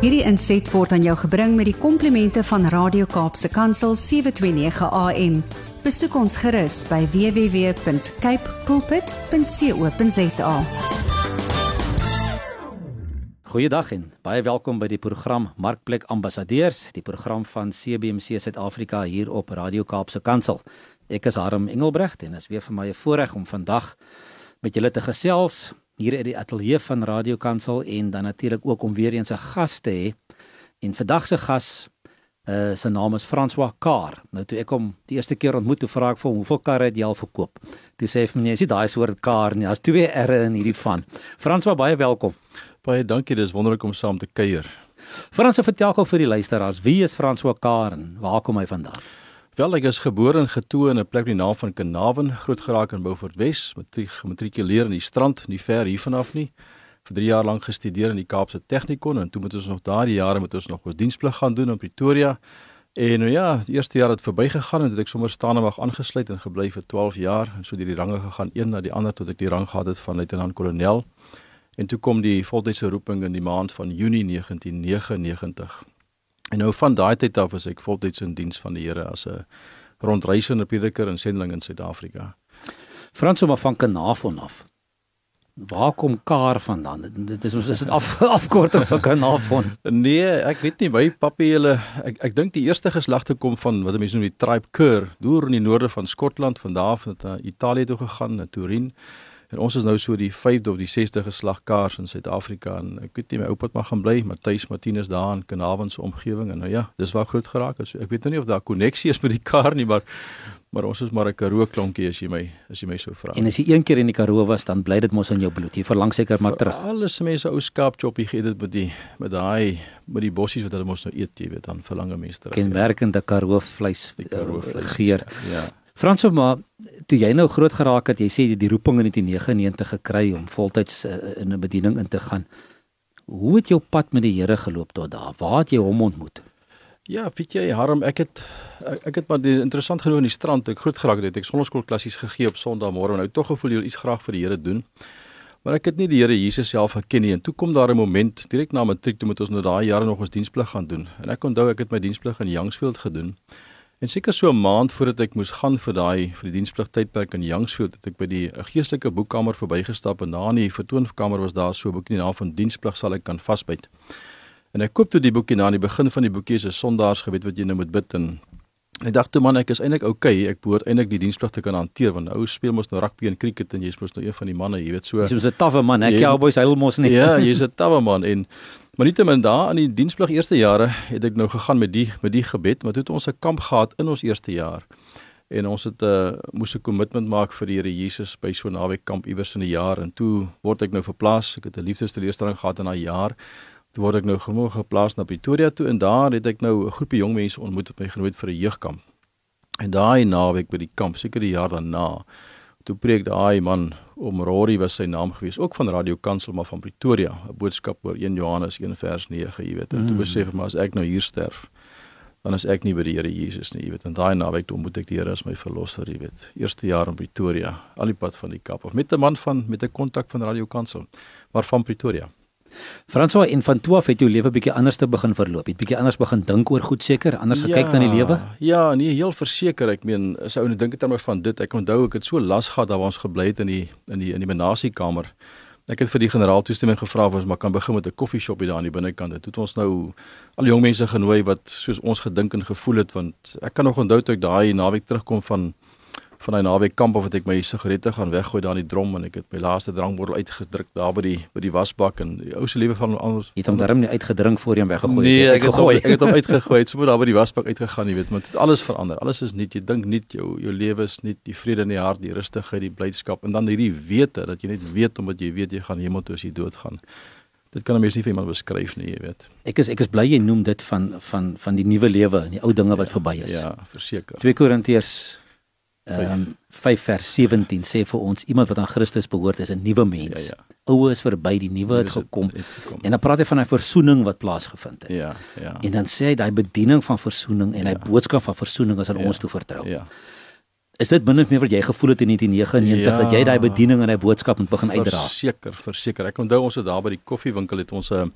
Hierdie inset word aan jou gebring met die komplimente van Radio Kaapse Kansel 729 AM. Besoek ons gerus by www.cape pulpit.co.za. Goeiedag en baie welkom by die program Markplek Ambassadeurs, die program van CBC Suid-Afrika hier op Radio Kaapse Kansel. Ek is Harm Engelbrecht en dit is weer vir my 'n voorreg om vandag met julle te gesels hier in die ateljee van Radio Kansel en dan natuurlik ook om weer eens 'n gas te hê. En vandag se gas uh sy naam is François Kar. Nou toe ek hom die eerste keer ontmoet, toe vra ek vir hom hoeveel karre het jy al verkoop. Toe sê hy vir my, "Nee, is nie daai soort kar nie, daar's twee R'e in hierdie van." François, baie welkom. Baie dankie, dis wonderlik om saam te kuier. François, vertel gou vir die luisteraars, wie is François Kar en waar kom hy vandaan? Wel, ek is gebore en getoe in 'n plek die naam van Kanaven, groot geraak in Beaufort Wes, matriek gematrikuleer in die strand, nie ver hiervan af nie. Vir 3 jaar lank gestudeer in die Kaapse Technikon en toe moet ons nog daardie jare moet ons nog ons diensplig gaan doen in Pretoria. En nou ja, die eerste jaar het verbygegaan en het ek sommer staande wag aangesluit en gebly vir 12 jaar en so deur die range gegaan een na die ander tot ek die rang gehad het van luitenant-kolonel. En toe kom die voltydse roeping in die maand van Junie 1999. En nou van daai tyd af was ek voltyds in diens van die Here as 'n rondreisende prediker en sendeling in Suid-Afrika. Frans om van Kanafon af. Waar kom Kar vandaan? Dit is ons is dit af afkorting vir Kanafon. Nee, ek weet nie my papie hulle ek ek dink die eerste geslagte kom van wat mense noem die tribe Kerr, deur in die noorde van Skotland, van daar af na Italië toe gegaan, na Turin. En ons is nou so die 5de of die 6de geslag kaars in Suid-Afrika en ek weet nie my oupa het maar gaan bly, Matthys Martinus daar in Kanavon se omgewing en nou ja, dis waar groot geraak het. So ek weet nou nie of daar 'n koneksie is met die kar nie, maar maar ons is maar 'n Karoo klonkie as jy my as jy my so vra. En as jy een keer in die Karoo was, dan bly dit mos in jou bloed. Jy verlang seker maar terug. Alles mense ou skaap choppie gee dit met die met daai met die bossies wat hulle mos nou eet, jy weet, dan verlang mense terug. Kenmerkende Karoo vleis, die Karoo vleis uh, geur. Ja. Franso maar toe jy nou groot geraak het, jy sê jy die roeping in 1999 gekry om voltyds uh, in 'n bediening in te gaan. Hoe het jou pad met die Here geloop tot daar? Waar het jy hom ontmoet? Ja, weet jy, Harm, ek het ek, het maar die interessant genoeg in die strand toe ek groot geraak het, ek sonneskool klassies gegee op Sondagmôre en nou tog gevoel jy wil iets graag vir die Here doen. Maar ek het nie die Here Jesus self geken nie en toe kom daar 'n moment direk na matriek toe moet ons nou daai jare nog ons diensplig gaan doen. En ek onthou ek het my diensplig in Youngsfield gedoen. En seker so 'n maand voordat ek moes gaan vir daai vir die diensplig tydperk in Youngsfield, het ek by die geestelike boekkamer verbygestap en daar in die vertoonkamer was daar so 'n boekie naam van diensplig sal ek kan vasbyt. En ek koop toe die boekie na aan die begin van die boekie is 'n sondaarsgebed wat jy nou moet bid en ek dink toe man ek is eintlik okay, ek behoort eintlik die diensplig te kan hanteer want ou speel mos nou rugby en cricket en jy's mos nou een van die manne, jy weet so. Jy's 'n tawwe man, ek Cowboys hy mos nie. Ja, jy's 'n tawwe man en Maar nietemin daar in die diensplig eerste jare het ek nou gegaan met die met die gebed, maar toe het ons 'n kamp gehad in ons eerste jaar. En ons het 'n uh, moes 'n kommitment maak vir die Here Jesus by so 'n naweek kamp iewers in 'n jaar en toe word ek nou verplaas. Ek het 'n liefdesteleerstelling gehad in daai jaar. Toe word ek nou genoeg geplaas na Pretoria toe en daar het ek nou 'n groepie jong mense ontmoet wat my genooi het vir 'n jeugkamp. En daai naweek by die kamp, seker die jaar daarna, toe preek daai man om Rory was sy naam gewees ook van Radio Kansel maar van Pretoria 'n boodskap oor 1 Johannes 1 vers 9 jy weet. En toe besef ek maar as ek nou hier sterf dan is ek nie by die Here Jesus nie jy weet. En daai naweek toe moet ek die Here as my verlosser jy weet. Eerste jaar in Pretoria al die pad van die Kaap of met 'n man van met 'n kontak van Radio Kansel maar van Pretoria François in van toe af het jou lewe bietjie anders te begin verloop. Het bietjie anders begin dink oor goed seker, anders ja, gekyk na die lewe? Ja, nee, heel verseker. Ek meen, as ou net dink het aan my van dit. Ek onthou ek het so las gehad dat ons gebly het in die in die in die menasiekamer. Ek het vir die generaal toestemming gevra of ons maar kan begin met 'n koffieshopie daar aan die binnekant. Dit het ons nou al jong mense genooi wat soos ons gedink en gevoel het want ek kan nog onthou toe ek daai naweek terugkom van van daai naweek kamp of het ek my sigarette gaan weggooi daar in die drom en ek het my laaste drankbottel uitgedruk daar by die by die wasbak en die ou se lewe van anders. Het hom darm nie uitgedrink voor jy hom weggegooi nee, het. Ek het hom ek het hom uitgegooi. Dit moet daar by die wasbak uitgegaan, jy weet, maar dit alles verander. Alles is nuut. Jy dink nuut jou jou lewe is nuut, die vrede in die hart, die rustigheid, die blydskap en dan hierdie wete dat jy net weet omdat jy weet jy gaan hemel toe as jy doodgaan. Dit kan 'n mens nie vir iemand beskryf nie, jy weet. Ek is ek is bly jy noem dit van van van die nuwe lewe en die ou dinge wat ja, verby is. Ja, verseker. 2 Korintiërs um, 5 vers 17 sê vir ons iemand wat aan Christus behoort is 'n nuwe mens. Ja, ja. Oue is verby, die nuwe het. Het, gekom. En dan praat hy van 'n versoening wat plaasgevind het. Ja, ja. En dan sê hy daai bediening van versoening en ja. hy boodskap van versoening is aan ja, ons toe vertrou. Ja. Is dit min of meer wat jy gevoel het in 1999 ja, dat jy daai bediening en daai boodskap moet begin uitdra? Verseker, verseker. Ek onthou ons het daar by die koffiewinkel het ons 'n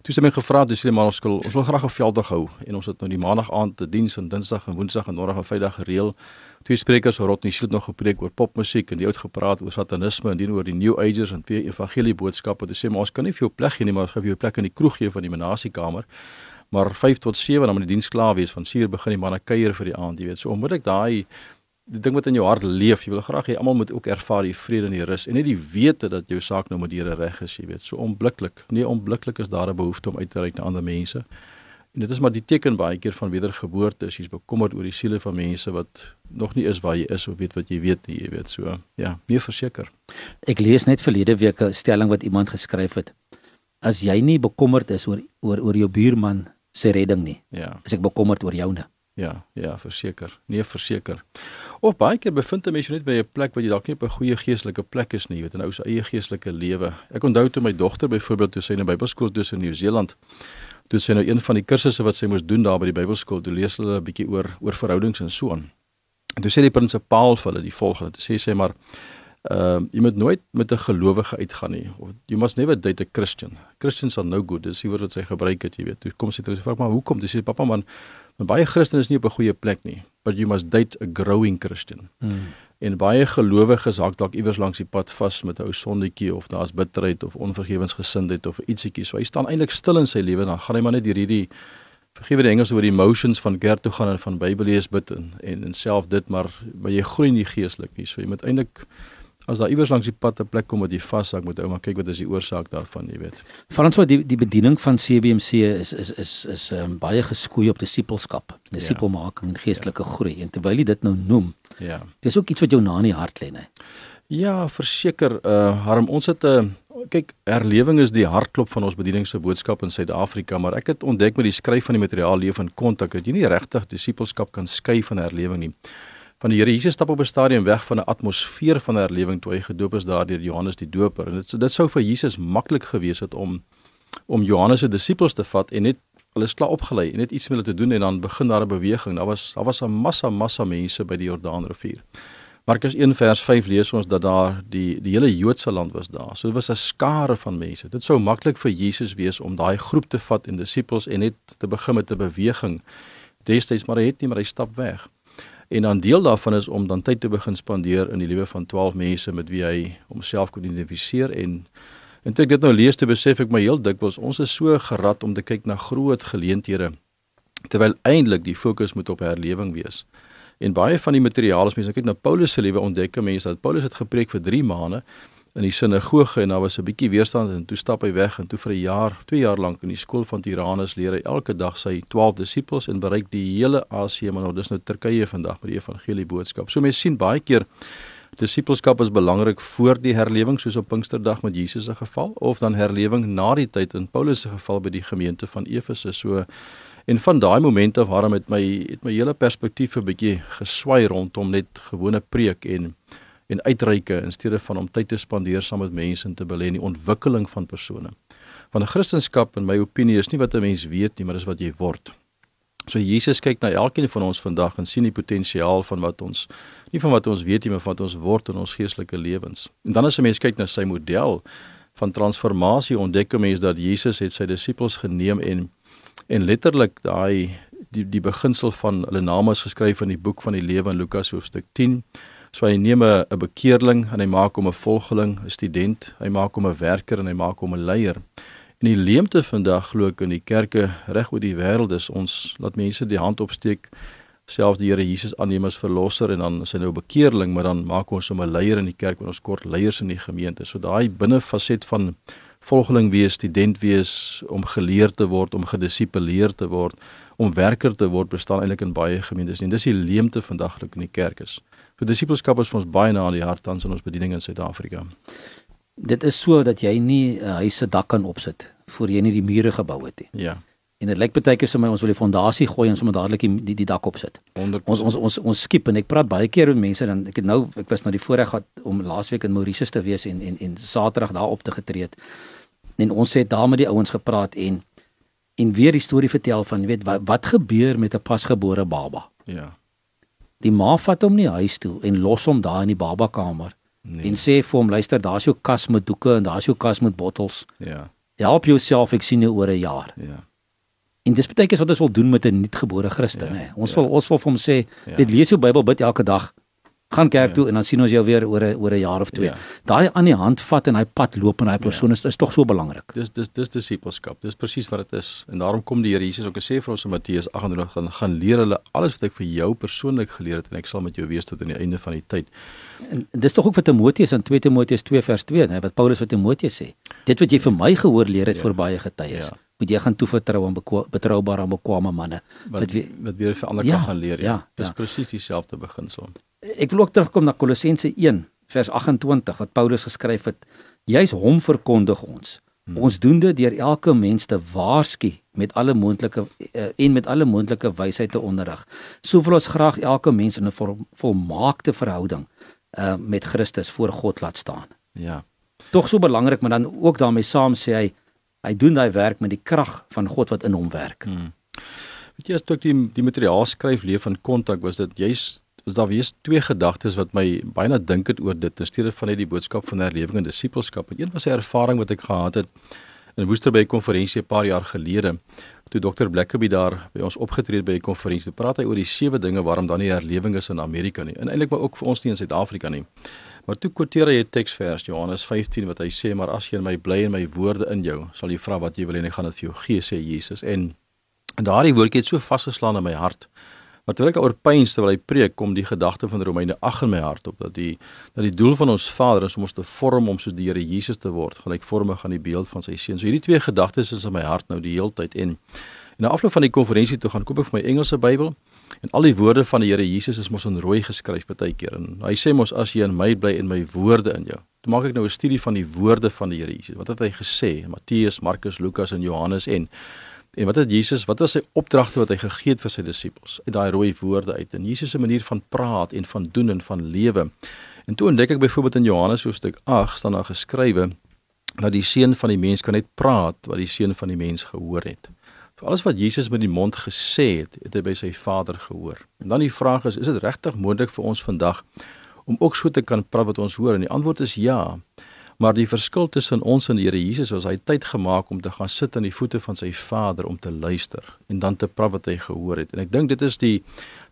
Toe sy my gevra het, sê maar ons wil ons wil graag 'n velddag hou en ons het nou die maandag aand te diens en dinsdag en woensdag en donderdag en vrydag gereël. Twee sprekers het Rodney Shield nog gepreek oor popmusiek en die oud gepraat oor satanisme en dien oor die New Agers en twee evangelie boodskappe. Toe sê maar ons kan nie vir jou plek gee nie, maar ons gee vir jou plek in die kroeg gee van die menasiekamer. Maar 5 tot 7 dan moet die diens klaar wees van 7 begin die manne kuier vir die aand, jy weet. So onmiddellik daai die ding wat in jou hart leef, jy wil graag hê almal moet ook ervaar die vrede en die rus en net die wete dat jou saak nou met die Here reg is, jy weet. So onblikklik. Nee, onblikklik is daar 'n behoefte om uit te reik na ander mense. En dit is maar die teken baie keer van wedergeboorte, as jy's bekommerd oor die siele van mense wat nog nie is waar jy is of weet wat jy weet nie, jy weet. So, ja, meer verseker. Ek lees net verlede week 'n stelling wat iemand geskryf het. As jy nie bekommerd is oor oor oor jou buurman se redding nie, Ja. is ek bekommerd oor joune. Ja, ja, verseker. Nee, verseker. Of baie keer bevind 'n mens jou net by 'n plek waar jy dalk nie op 'n goeie geestelike plek is nie, jy weet, 'n ou se eie geestelike lewe. Ek onthou toe my dogter byvoorbeeld toe sy in 'n Bybelskool toe in Nieu-Seeland, toe sy nou een van die kursusse wat sy moes doen daar by die Bybelskool, toe lees hulle 'n bietjie oor oor verhoudings en so aan. En toe sê die prinsipaal vir hulle die volgende, toe sê sy maar Ehm uh, jy moet nooit met 'n gelowige uitgaan nie. Of you must never date a Christian. Christians are no good. Dis die woord wat sy gebruik het, jy weet. Toe kom sy terug, vra maar hoekom? Dis sê pappa man, maar baie Christene is nie op 'n goeie plek nie. But you must date a growing Christian. Hmm. En baie gelowiges hak dalk iewers langs die pad vas met 'n ou sondetjie of daar's bitterheid of onvergewensgesindheid of ietsiekie. So hy staan eintlik stil in sy lewe dan gaan hy maar net hierdie vergewe die Engels oor die emotions van kerk toe gaan en van Bybel lees bid en en, en self dit maar maar jy groei nie geestelik nie. So jy moet eintlik as daar iewers langs die pad 'n plek kom wat jy vashak met ou maar kyk wat is die oorsaak daarvan, jy weet. Franswa die die bediening van CBMC is is is is um, baie geskoei op disipelskap, disipelmaking en geestelike ja. groei. En terwyl jy dit nou noem, Ja. dis ook iets wat jou na in die hart lê, né? Ja, verseker, uh Harm, ons het 'n uh, kyk, herlewing is die hartklop van ons bediening se boodskap in Suid-Afrika, maar ek het ontdek met die skryf van die materiaal leef in kontak dat jy nie regtig disipelskap kan skei van herlewing nie. Van die Here Jesus stap op 'n stadium weg van 'n atmosfeer van herlewing toe hy gedoop is daar deur Johannes die Doper. En dit dit sou vir Jesus maklik gewees het om om Johannes se disippels te vat en net hulle is klaar opgelei en net iets met hulle te doen en dan begin daar 'n beweging. Daar was daar was 'n massa massa mense by die Jordaanrivier. Markus 1 vers 5 lees ons dat daar die die hele Joodse land was daar. So dit was 'n skare van mense. Dit sou maklik vir Jesus wees om daai groep te vat en disippels en net te begin met 'n beweging. Destyds maar hy het nie maar hy stap weg. En dan deel daarvan is om dan tyd te begin spandeer in die lewe van 12 mense met wie hy homself kon identifiseer en en toe ek dit nou lees te besef ek my heel dikwels ons is so gerad om te kyk na groot geleenthede terwyl eintlik die fokus moet op herlewing wees. En baie van die materiaal as mense kyk na Paulus se lewe ontdek mense dat Paulus het gepreek vir 3 maande in die sinagoge en daar was 'n bietjie weerstand en toe stap hy weg en toe vir 'n jaar, 2 jaar lank in die skool van Tyrannus leer hy elke dag sy 12 disippels en bereik die hele Asië maar nou dis nou Turkye vandag met die evangelie boodskap. So mense sien baie keer disipelskap is belangrik voor die herlewing soos op Pinksterdag met Jesus se geval of dan herlewing na die tyd in Paulus se geval by die gemeente van Efese. So en van daai oomblik af waarom het my het my hele perspektief 'n bietjie geswaai rondom net gewone preek en en uitreike in steede van om tyd te spandeer saam met mense en te belê in die ontwikkeling van persone. Want 'n Christendom in my opinie is nie wat 'n mens weet nie, maar dis wat jy word. So Jesus kyk na elkeen van ons vandag en sien die potensiaal van wat ons nie van wat ons weet nie, maar van wat ons word in ons geestelike lewens. En dan as 'n mens kyk na sy model van transformasie, ontdek 'n mens dat Jesus het sy disippels geneem en en letterlik daai die die beginsel van hulle name is geskryf in die boek van die lewe in Lukas hoofstuk 10 So hy neem 'n 'n bekeerling en hy maak hom 'n volgeling, 'n student, hy maak hom 'n werker en hy maak hom 'n leier. En die leemte vandag glo ek in die kerke reg oor die wêreld is ons laat mense die hand opsteek selfs die Here Jesus aanneem as verlosser en dan is hy nou bekeerling, maar dan maak ons hom 'n leier in die kerk want ons kort leiers in die gemeente. So daai binnefaset van volgeling wees, student wees, om geleer te word, om gedisipuleer te word, om werker te word bestaan eintlik in baie gemeentes. En dis die leemte vandaglik in die kerk is. So disipelskap is vir ons baie na aan die hart tans in ons bediening in Suid-Afrika. Dit is so dat jy nie 'n uh, huis se dak kan opsit voor jy nie die mure gebou het nie. Ja. En dit lyk baie keer my ons wil die fondasie gooi en sommer dadelik die, die die dak opsit. 100%. Ons ons ons ons skiep en ek praat baie keer met mense dan ek het nou ek was nou die voorreg gehad om laasweek in Mauritius te wees en en en Saterdag daar op te getree het. En ons het daar met die ouens gepraat en en weer die storie vertel van weet wat wat gebeur met 'n pasgebore baba. Ja. Die ma vat hom nie huis toe en los hom daar in die babakamer Nee. en sê vir hom luister daar's jou kas met doeke en daar's jou kas met bottels Ja. Help jouself, ek sien jou oor 'n jaar. Ja. En dis baie keer wat ons wil doen met 'n nuutgebore Christen, Ja, nê. Ons ja. wil ons wil vir hom sê, Ja. "Dit lees jou Bybel, bid elke dag. Gaan kerk Ja. toe en dan sien ons jou weer oor 'n oor 'n jaar of twee." Ja. Daai aan die hand vat en hy pad loop en hy persoon is is tog so belangrik. Dis dis dis disipelskap. Dis presies wat dit is. En daarom kom die Here Jesus ook en sê vir ons in Matteus 28 gaan gaan leer hulle alles wat ek vir jou persoonlik geleer het en ek sal met jou wees tot aan die einde van die tyd. En dis tog ook vir Timoteus in 2 Timoteus 2 vers 2, nê, wat Paulus vir Timoteus sê. Dit wat jy vir my gehoor leer het Ja. vir baie getuies, Ja. moet jy gaan toevertrou aan betroubare en bekwame manne. Wat Wat wie- wat weer vir ander Ja, kan gaan leer. ja, Dis ja. presies dieselfde beginsel. Ek wil ook terugkom na Kolossense 1 vers 28 wat Paulus geskryf het. Jy's hom verkondig ons. Hmm. Ons doen dit deur elke mens te waarsku met alle moontlike uh, en met alle moontlike wysheid te onderrig. So wil ons graag elke mens in 'n vol, volmaakte verhouding uh, met Christus voor God laat staan. Ja. Tog so belangrik, maar dan ook daarmee saam sê hy hy doen daai werk met die krag van God wat in hom werk. Hmm. Weet jy as toe ek die die materiaal skryf leef van kontak was dit juis was daar weer twee gedagtes wat my baie na dink het oor dit in steede van net die boodskap van herlewing en disipelskap. En een was 'n ervaring wat ek gehad het in Woester by 'n konferensie 'n paar jaar gelede. Toe Dr. Blackaby daar by ons opgetree het by 'n konferensie, praat hy oor die sewe dinge waarom dan nie herlewing is in Amerika nie. En eintlik maar ook vir ons nie in Suid-Afrika nie. Maar toe quoteer hy 'n teksvers Johannes 15 wat hy sê maar as jy in my bly en my woorde in jou, sal jy vra wat jy wil en ek gaan dit vir jou gee sê Jesus. En En daardie woordjie het so vasgeslaan in my hart. Maar terwyl ek oor pyn terwyl hy preek, kom die gedagte van Romeine 8 in my hart op dat die dat die doel van ons Vader is om ons te vorm om so die Here Jesus te word, gelykvormig aan die beeld van sy seun. So hierdie twee gedagtes is in my hart nou die heeltyd en en na afloop van die konferensie toe gaan koop ek vir my Engelse Bybel en al die woorde van die Here Jesus is mos in rooi geskryf baie keer. En hy sê mos as jy in my bly en my woorde in jou. Toe maak ek nou 'n studie van die woorde van die Here Jesus. Wat het hy gesê? Matteus, Markus, Lukas en Johannes en En wat het Jesus, wat was sy opdragte wat hy gegee het vir sy disippels uit daai rooi woorde uit? En Jesus se manier van praat en van doen en van lewe. En toe ontdek ek byvoorbeeld in Johannes hoofstuk 8 staan daar geskrywe dat die seun van die mens kan net praat wat die seun van die mens gehoor het. So alles wat Jesus met die mond gesê het, het hy by sy Vader gehoor. En dan die vraag is, is dit regtig moontlik vir ons vandag om ook so te kan praat wat ons hoor? En die antwoord is ja. Maar die verskil tussen ons en die Here Jesus was hy tyd gemaak om te gaan sit aan die voete van sy Vader om te luister en dan te praat wat hy gehoor het. En ek dink dit is die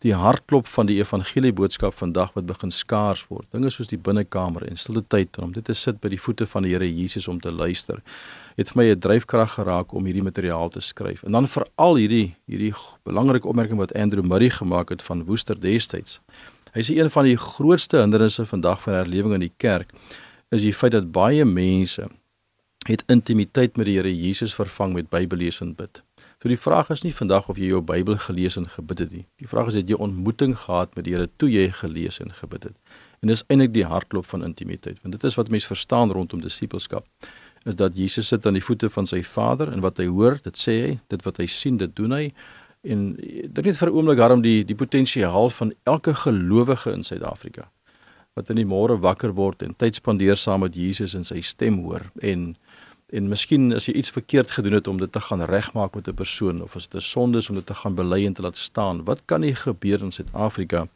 die hartklop van die evangelie boodskap vandag wat begin skaars word. Dinge soos die binnekamer en stilte tyd om dit te sit by die voete van die Here Jesus om te luister. Het vir my 'n dryfkrag geraak om hierdie materiaal te skryf. En dan veral hierdie hierdie belangrike opmerking wat Andrew Murray gemaak het van Woester destyds. Hy sê een van die grootste hindernisse vandag van herlewing in die kerk is die feit dat baie mense het intimiteit met die Here Jesus vervang met Bybellees en bid. So die vraag is nie vandag of jy jou Bybel gelees en gebid het nie. Die vraag is het jy ontmoeting gehad met die Here toe jy gelees en gebid het. En dis eintlik die hartklop van intimiteit, want dit is wat mense verstaan rondom disippelskap is dat Jesus sit aan die voete van sy Vader en wat hy hoor, dit sê hy, dit wat hy sien, dit doen hy. En dit net vir 'n oomblik daarom die die potensiaal van elke gelowige in Suid-Afrika wat in die môre wakker word en tyd spandeer saam met Jesus en sy stem hoor en en miskien as jy iets verkeerd gedoen het om dit te gaan regmaak met 'n persoon of as dit 'n sonde is om dit te gaan bely en te laat staan. Wat kan nie gebeur in Suid-Afrika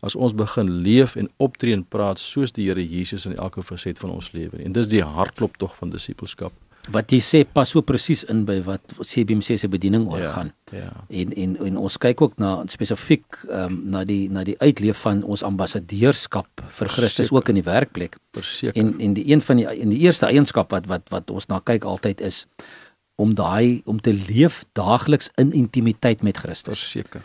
as ons begin leef en optree en praat soos die Here Jesus in elke faset van ons lewe. En dis die hartklop tog van disippelskap. Wat jy sê pas so presies in by wat CBC se bediening oor Ja, gaan. ja. En en en ons kyk ook na spesifiek ehm um, na die na die uitleef van ons ambassadeurskap vir Christus Verseker. ook in die werkplek. Verseker. En en die een van die en die eerste eienskap wat wat wat ons na kyk altyd is om daai om te leef daagliks in intimiteit met Christus. verseker.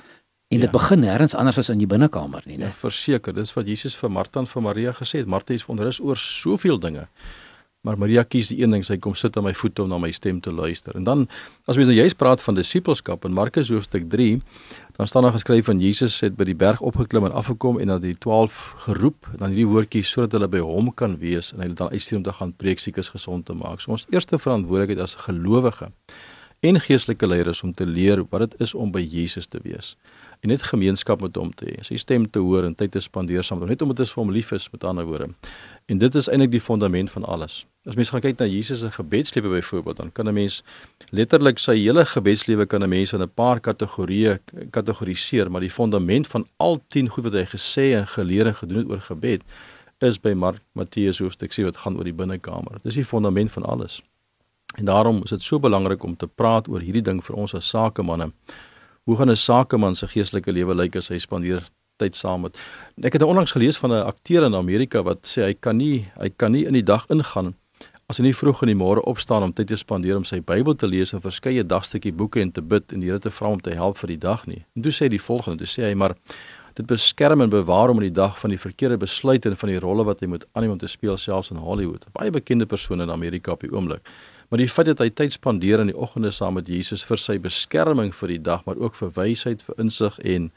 En dit ja. begin nêrens anders as in die binnekamer nie, Ja, né? verseker. Dis wat Jesus vir Martha en vir Maria gesê het. Martha is onrus oor soveel dinge. Maar Maria kies die een ding, sy kom sit aan my voete om na my stem te luister. En dan as mens nou juist praat van disippelskap in Markus hoofstuk 3, dan staan daar geskryf van Jesus het by die berg opgeklim en afgekom en dan die 12 geroep, dan hierdie woordjie sodat hulle by hom kan wees en hy het dan uitstuur om te gaan preek siekes gesond te maak. So ons eerste verantwoordelikheid as gelowige en geestelike leiers om te leer wat dit is om by Jesus te wees en net gemeenskap met hom te hê. Sy stem te hoor en tyd te spandeer saam met hom, net omdat dit vir hom lief is met ander woorde. En dit is eintlik die fondament van alles. As mens gaan kyk na Jesus se gebedslewe byvoorbeeld, dan kan 'n mens letterlik sy hele gebedslewe kan 'n mens in 'n paar kategorieë kategoriseer, maar die fondament van al 10 goed wat hy gesê en geleer en gedoen het oor gebed is by Mark Matteus hoofstuk 7 wat gaan oor die binnekamer. Dis die fondament van alles. En daarom is dit so belangrik om te praat oor hierdie ding vir ons as sakemanne. Hoe gaan 'n sakeman se geestelike lewe lyk as hy spandeer tyd saam met. Ek het onlangs gelees van 'n akteur in Amerika wat sê hy kan nie hy kan nie in die dag ingaan as hy nie vroeg in die môre opstaan om tyd te spandeer om sy Bybel te lees en verskeie dagstukkie boeke en te bid en die Here te vra om te help vir die dag nie. En toe sê hy die volgende, toe sê hy maar dit beskerm en bewaar hom in die dag van die verkeerde besluite en van die rolle wat hy moet aanneem om te speel selfs in Hollywood. Baie bekende persone in Amerika op die oomblik. Maar die feit dat hy tyd spandeer in die oggende saam met Jesus vir sy beskerming vir die dag, maar ook vir wysheid, vir insig en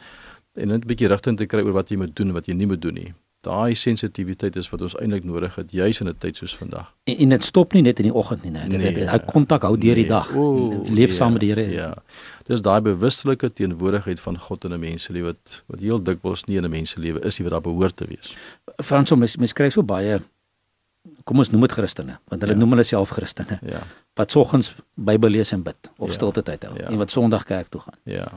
en net 'n bietjie rigting te kry oor wat jy moet doen en wat jy nie moet doen nie. Daai sensitiwiteit is wat ons eintlik nodig het juis in 'n tyd soos vandag. En, en dit stop nie net in die oggend nie, nee. nee dit hy kontak hou deur nee, die dag. O, leef saam met die Here. Ja. Dis daai bewustelike teenwoordigheid van God in 'n mens se lewe wat wat heel dikwels nie in 'n mens se lewe is nie wat daar behoort te wees. Frans, ons mens kry so baie kom ons noem dit Christene, want hulle ja. noem hulle self Christene. Ja. Wat soggens Bybel lees en bid of ja. stilte tyd hou ja. en wat Sondag kerk toe gaan. Ja.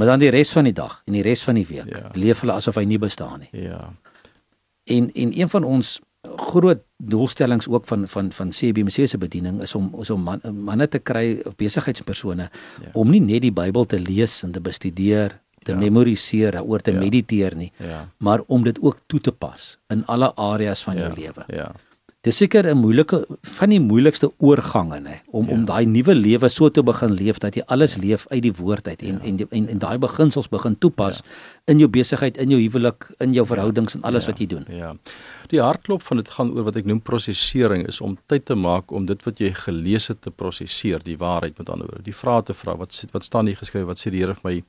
Maar dan die res van die dag en die res van die week ja. leef hulle asof hy nie bestaan nie. Ja. En en een van ons groot doelstellings ook van van van CBC se bediening is om is om man, manne te kry besigheidspersone ja. om nie net die Bybel te lees en te bestudeer te ja. memoriseer oor te ja. mediteer nie ja. maar om dit ook toe te pas in alle areas van ja. jou lewe. Ja. Dis seker 'n moeilike van die moeilikste oorgange nê om ja. om daai nuwe lewe so te begin leef dat jy alles leef uit die woord uit en, ja. en en en, en daai beginsels begin toepas ja. in jou besigheid, in jou huwelik, in jou verhoudings en alles ja. wat jy doen. Ja. Die hartklop van dit gaan oor wat ek noem prosesering is om tyd te maak om dit wat jy gelees het te prosesseer, die waarheid met ander woorde. Die vrae te vra, wat wat staan hier geskryf? Wat sê die Here vir my?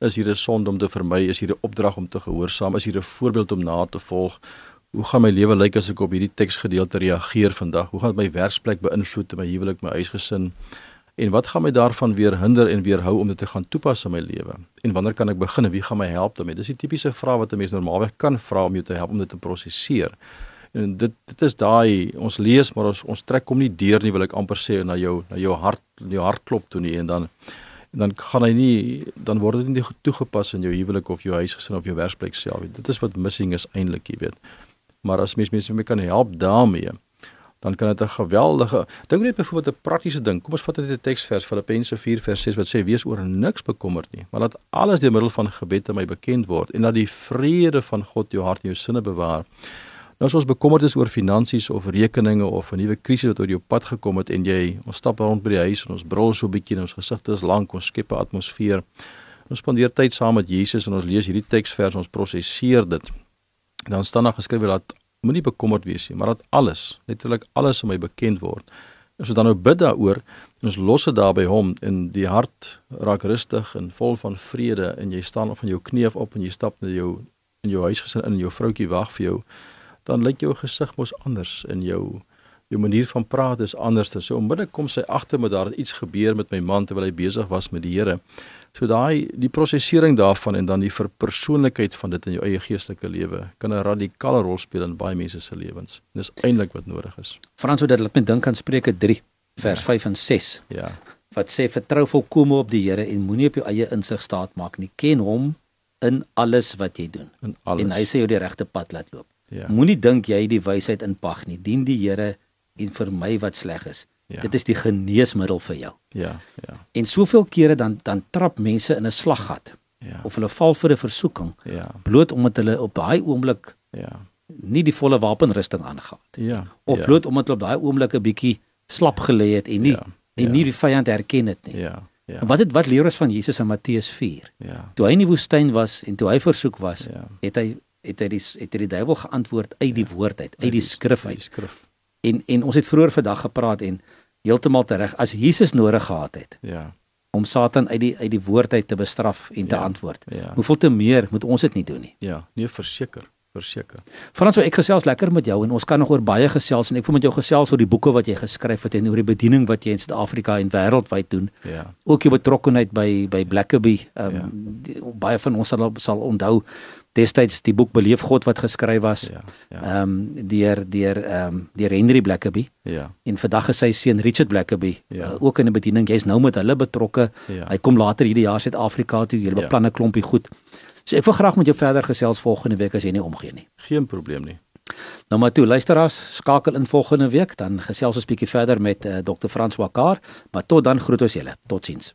Is hier 'n sonde om te vermy? Is hier 'n opdrag om te gehoorsaam? Is hier 'n voorbeeld om na te volg? Hoe gaan my lewe lyk as ek op hierdie teksgedeelte reageer vandag? Hoe gaan dit my werksplek beïnvloed, my huwelik, my huisgesin? En wat gaan my daarvan weer hinder en weerhou om dit te gaan toepas in my lewe? En wanneer kan ek begin? Wie gaan my help daarmee? Dis die tipiese vraag wat 'n mens normaalweg kan vra om jou te help om dit te prosesseer. En dit dit is daai ons lees maar ons ons trek kom nie deur nie wil ek amper sê na jou na jou hart jou hartklop toe nie en dan en dan gaan hy nie dan word dit nie toegepas in jou huwelik of jou huisgesin of jou werksplek self. Dit is wat missing is eintlik, jy weet maar as mens mense mee kan help daarmee dan kan dit 'n geweldige dink net byvoorbeeld 'n praktiese ding. Kom ons vat net 'n teksvers Filippense 4 vers 6 wat sê wees oor niks bekommerd nie maar dat alles deur middel van gebed aan my bekend word en dat die vrede van God jou hart en jou sinne bewaar. Nou as ons bekommerd is oor finansies of rekeninge of 'n nuwe krisis wat oor jou pad gekom het en jy ons stap rond by die huis en ons brul so 'n bietjie en ons gesigte is lank ons skep 'n atmosfeer ons spandeer tyd saam met Jesus en ons lees hierdie teksvers ons prosesseer dit dan staan daar geskrywe dat moenie bekommerd wees nie, maar dat alles, letterlik alles om my bekend word. As ons dan nou bid daaroor, ons los dit daar by hom en die hart raak rustig en vol van vrede en jy staan van jou knie af op en jy stap na jou in jou huisgesin in jou vroutjie wag vir jou, dan lyk jou gesig mos anders en jou jou manier van praat is anders. So onmiddellik kom sy agter met daar iets gebeur met my man terwyl hy besig was met die Here. So daai die prosesering daarvan en dan die verpersoonlikheid van dit in jou eie geestelike lewe kan 'n radikale rol speel in baie mense se lewens. Dis eintlik wat nodig is. Frans, dit laat my dink aan Spreuke 3 vers ja. 5 en 6. Ja. Wat sê vertrou volkome op die Here en moenie op jou eie insig staat maak nie. Ken hom in alles wat jy doen. In alles. En hy sê jou die regte pad laat loop. Ja. Moenie dink jy die wysheid in pag nie. Dien die Here en vermy wat sleg is. Ja. Dit is die geneesmiddel vir jou. Ja, ja. En soveel kere dan dan trap mense in 'n slaggat. Ja. Of hulle val vir 'n versoeking. Ja. Bloot omdat hulle op daai oomblik ja, nie die volle wapenrusting aangegaan het. Ja. Of ja. bloot omdat hulle op daai oomblik 'n bietjie slap gelê het en nie ja. en nie ja. die vyand herken het nie. Ja. Ja. En wat het wat leer ons van Jesus in Matteus 4? Ja. Toe hy in die woestyn was en toe hy versoek was, ja. het hy het hy die het hy die duiwel geantwoord uit die ja. woord uit, uit die skrif uit. Die skrif en en ons het vroeër vandag gepraat en heeltemal reg as Jesus nodig gehad het. Ja. Om Satan uit die uit die woord uit te bestraf en te ja, antwoord. Ja. Hoeveel te meer moet ons dit nie doen nie? Ja, nee verseker verseker. Frans, ek gesels lekker met jou en ons kan nog oor baie gesels en ek wil met jou gesels oor die boeke wat jy geskryf het en oor die bediening wat jy in Suid-Afrika en wêreldwyd doen. Ja. Ook jou betrokkeheid by by Blackaby. Ehm um, ja. baie van ons sal sal onthou destyds die boek Beleef God wat geskryf was. Ja. Ja. Ehm ja. um, deur deur ehm um, deur Henry Blackaby. Ja. En vandag is sy seun Richard Blackaby ja. uh, ook in 'n bediening. Jy's nou met hulle betrokke. Ja. Hy kom later hierdie jaar Suid-Afrika toe. Ja. beplan 'n klompie goed. So ek wil graag met jou verder gesels volgende week as jy nie omgee nie. Geen probleem nie. Nou maar toe, luisteraars, skakel in volgende week dan gesels ons bietjie verder met uh, Dr. Frans Wakar, maar tot dan groet ons julle. Totsiens.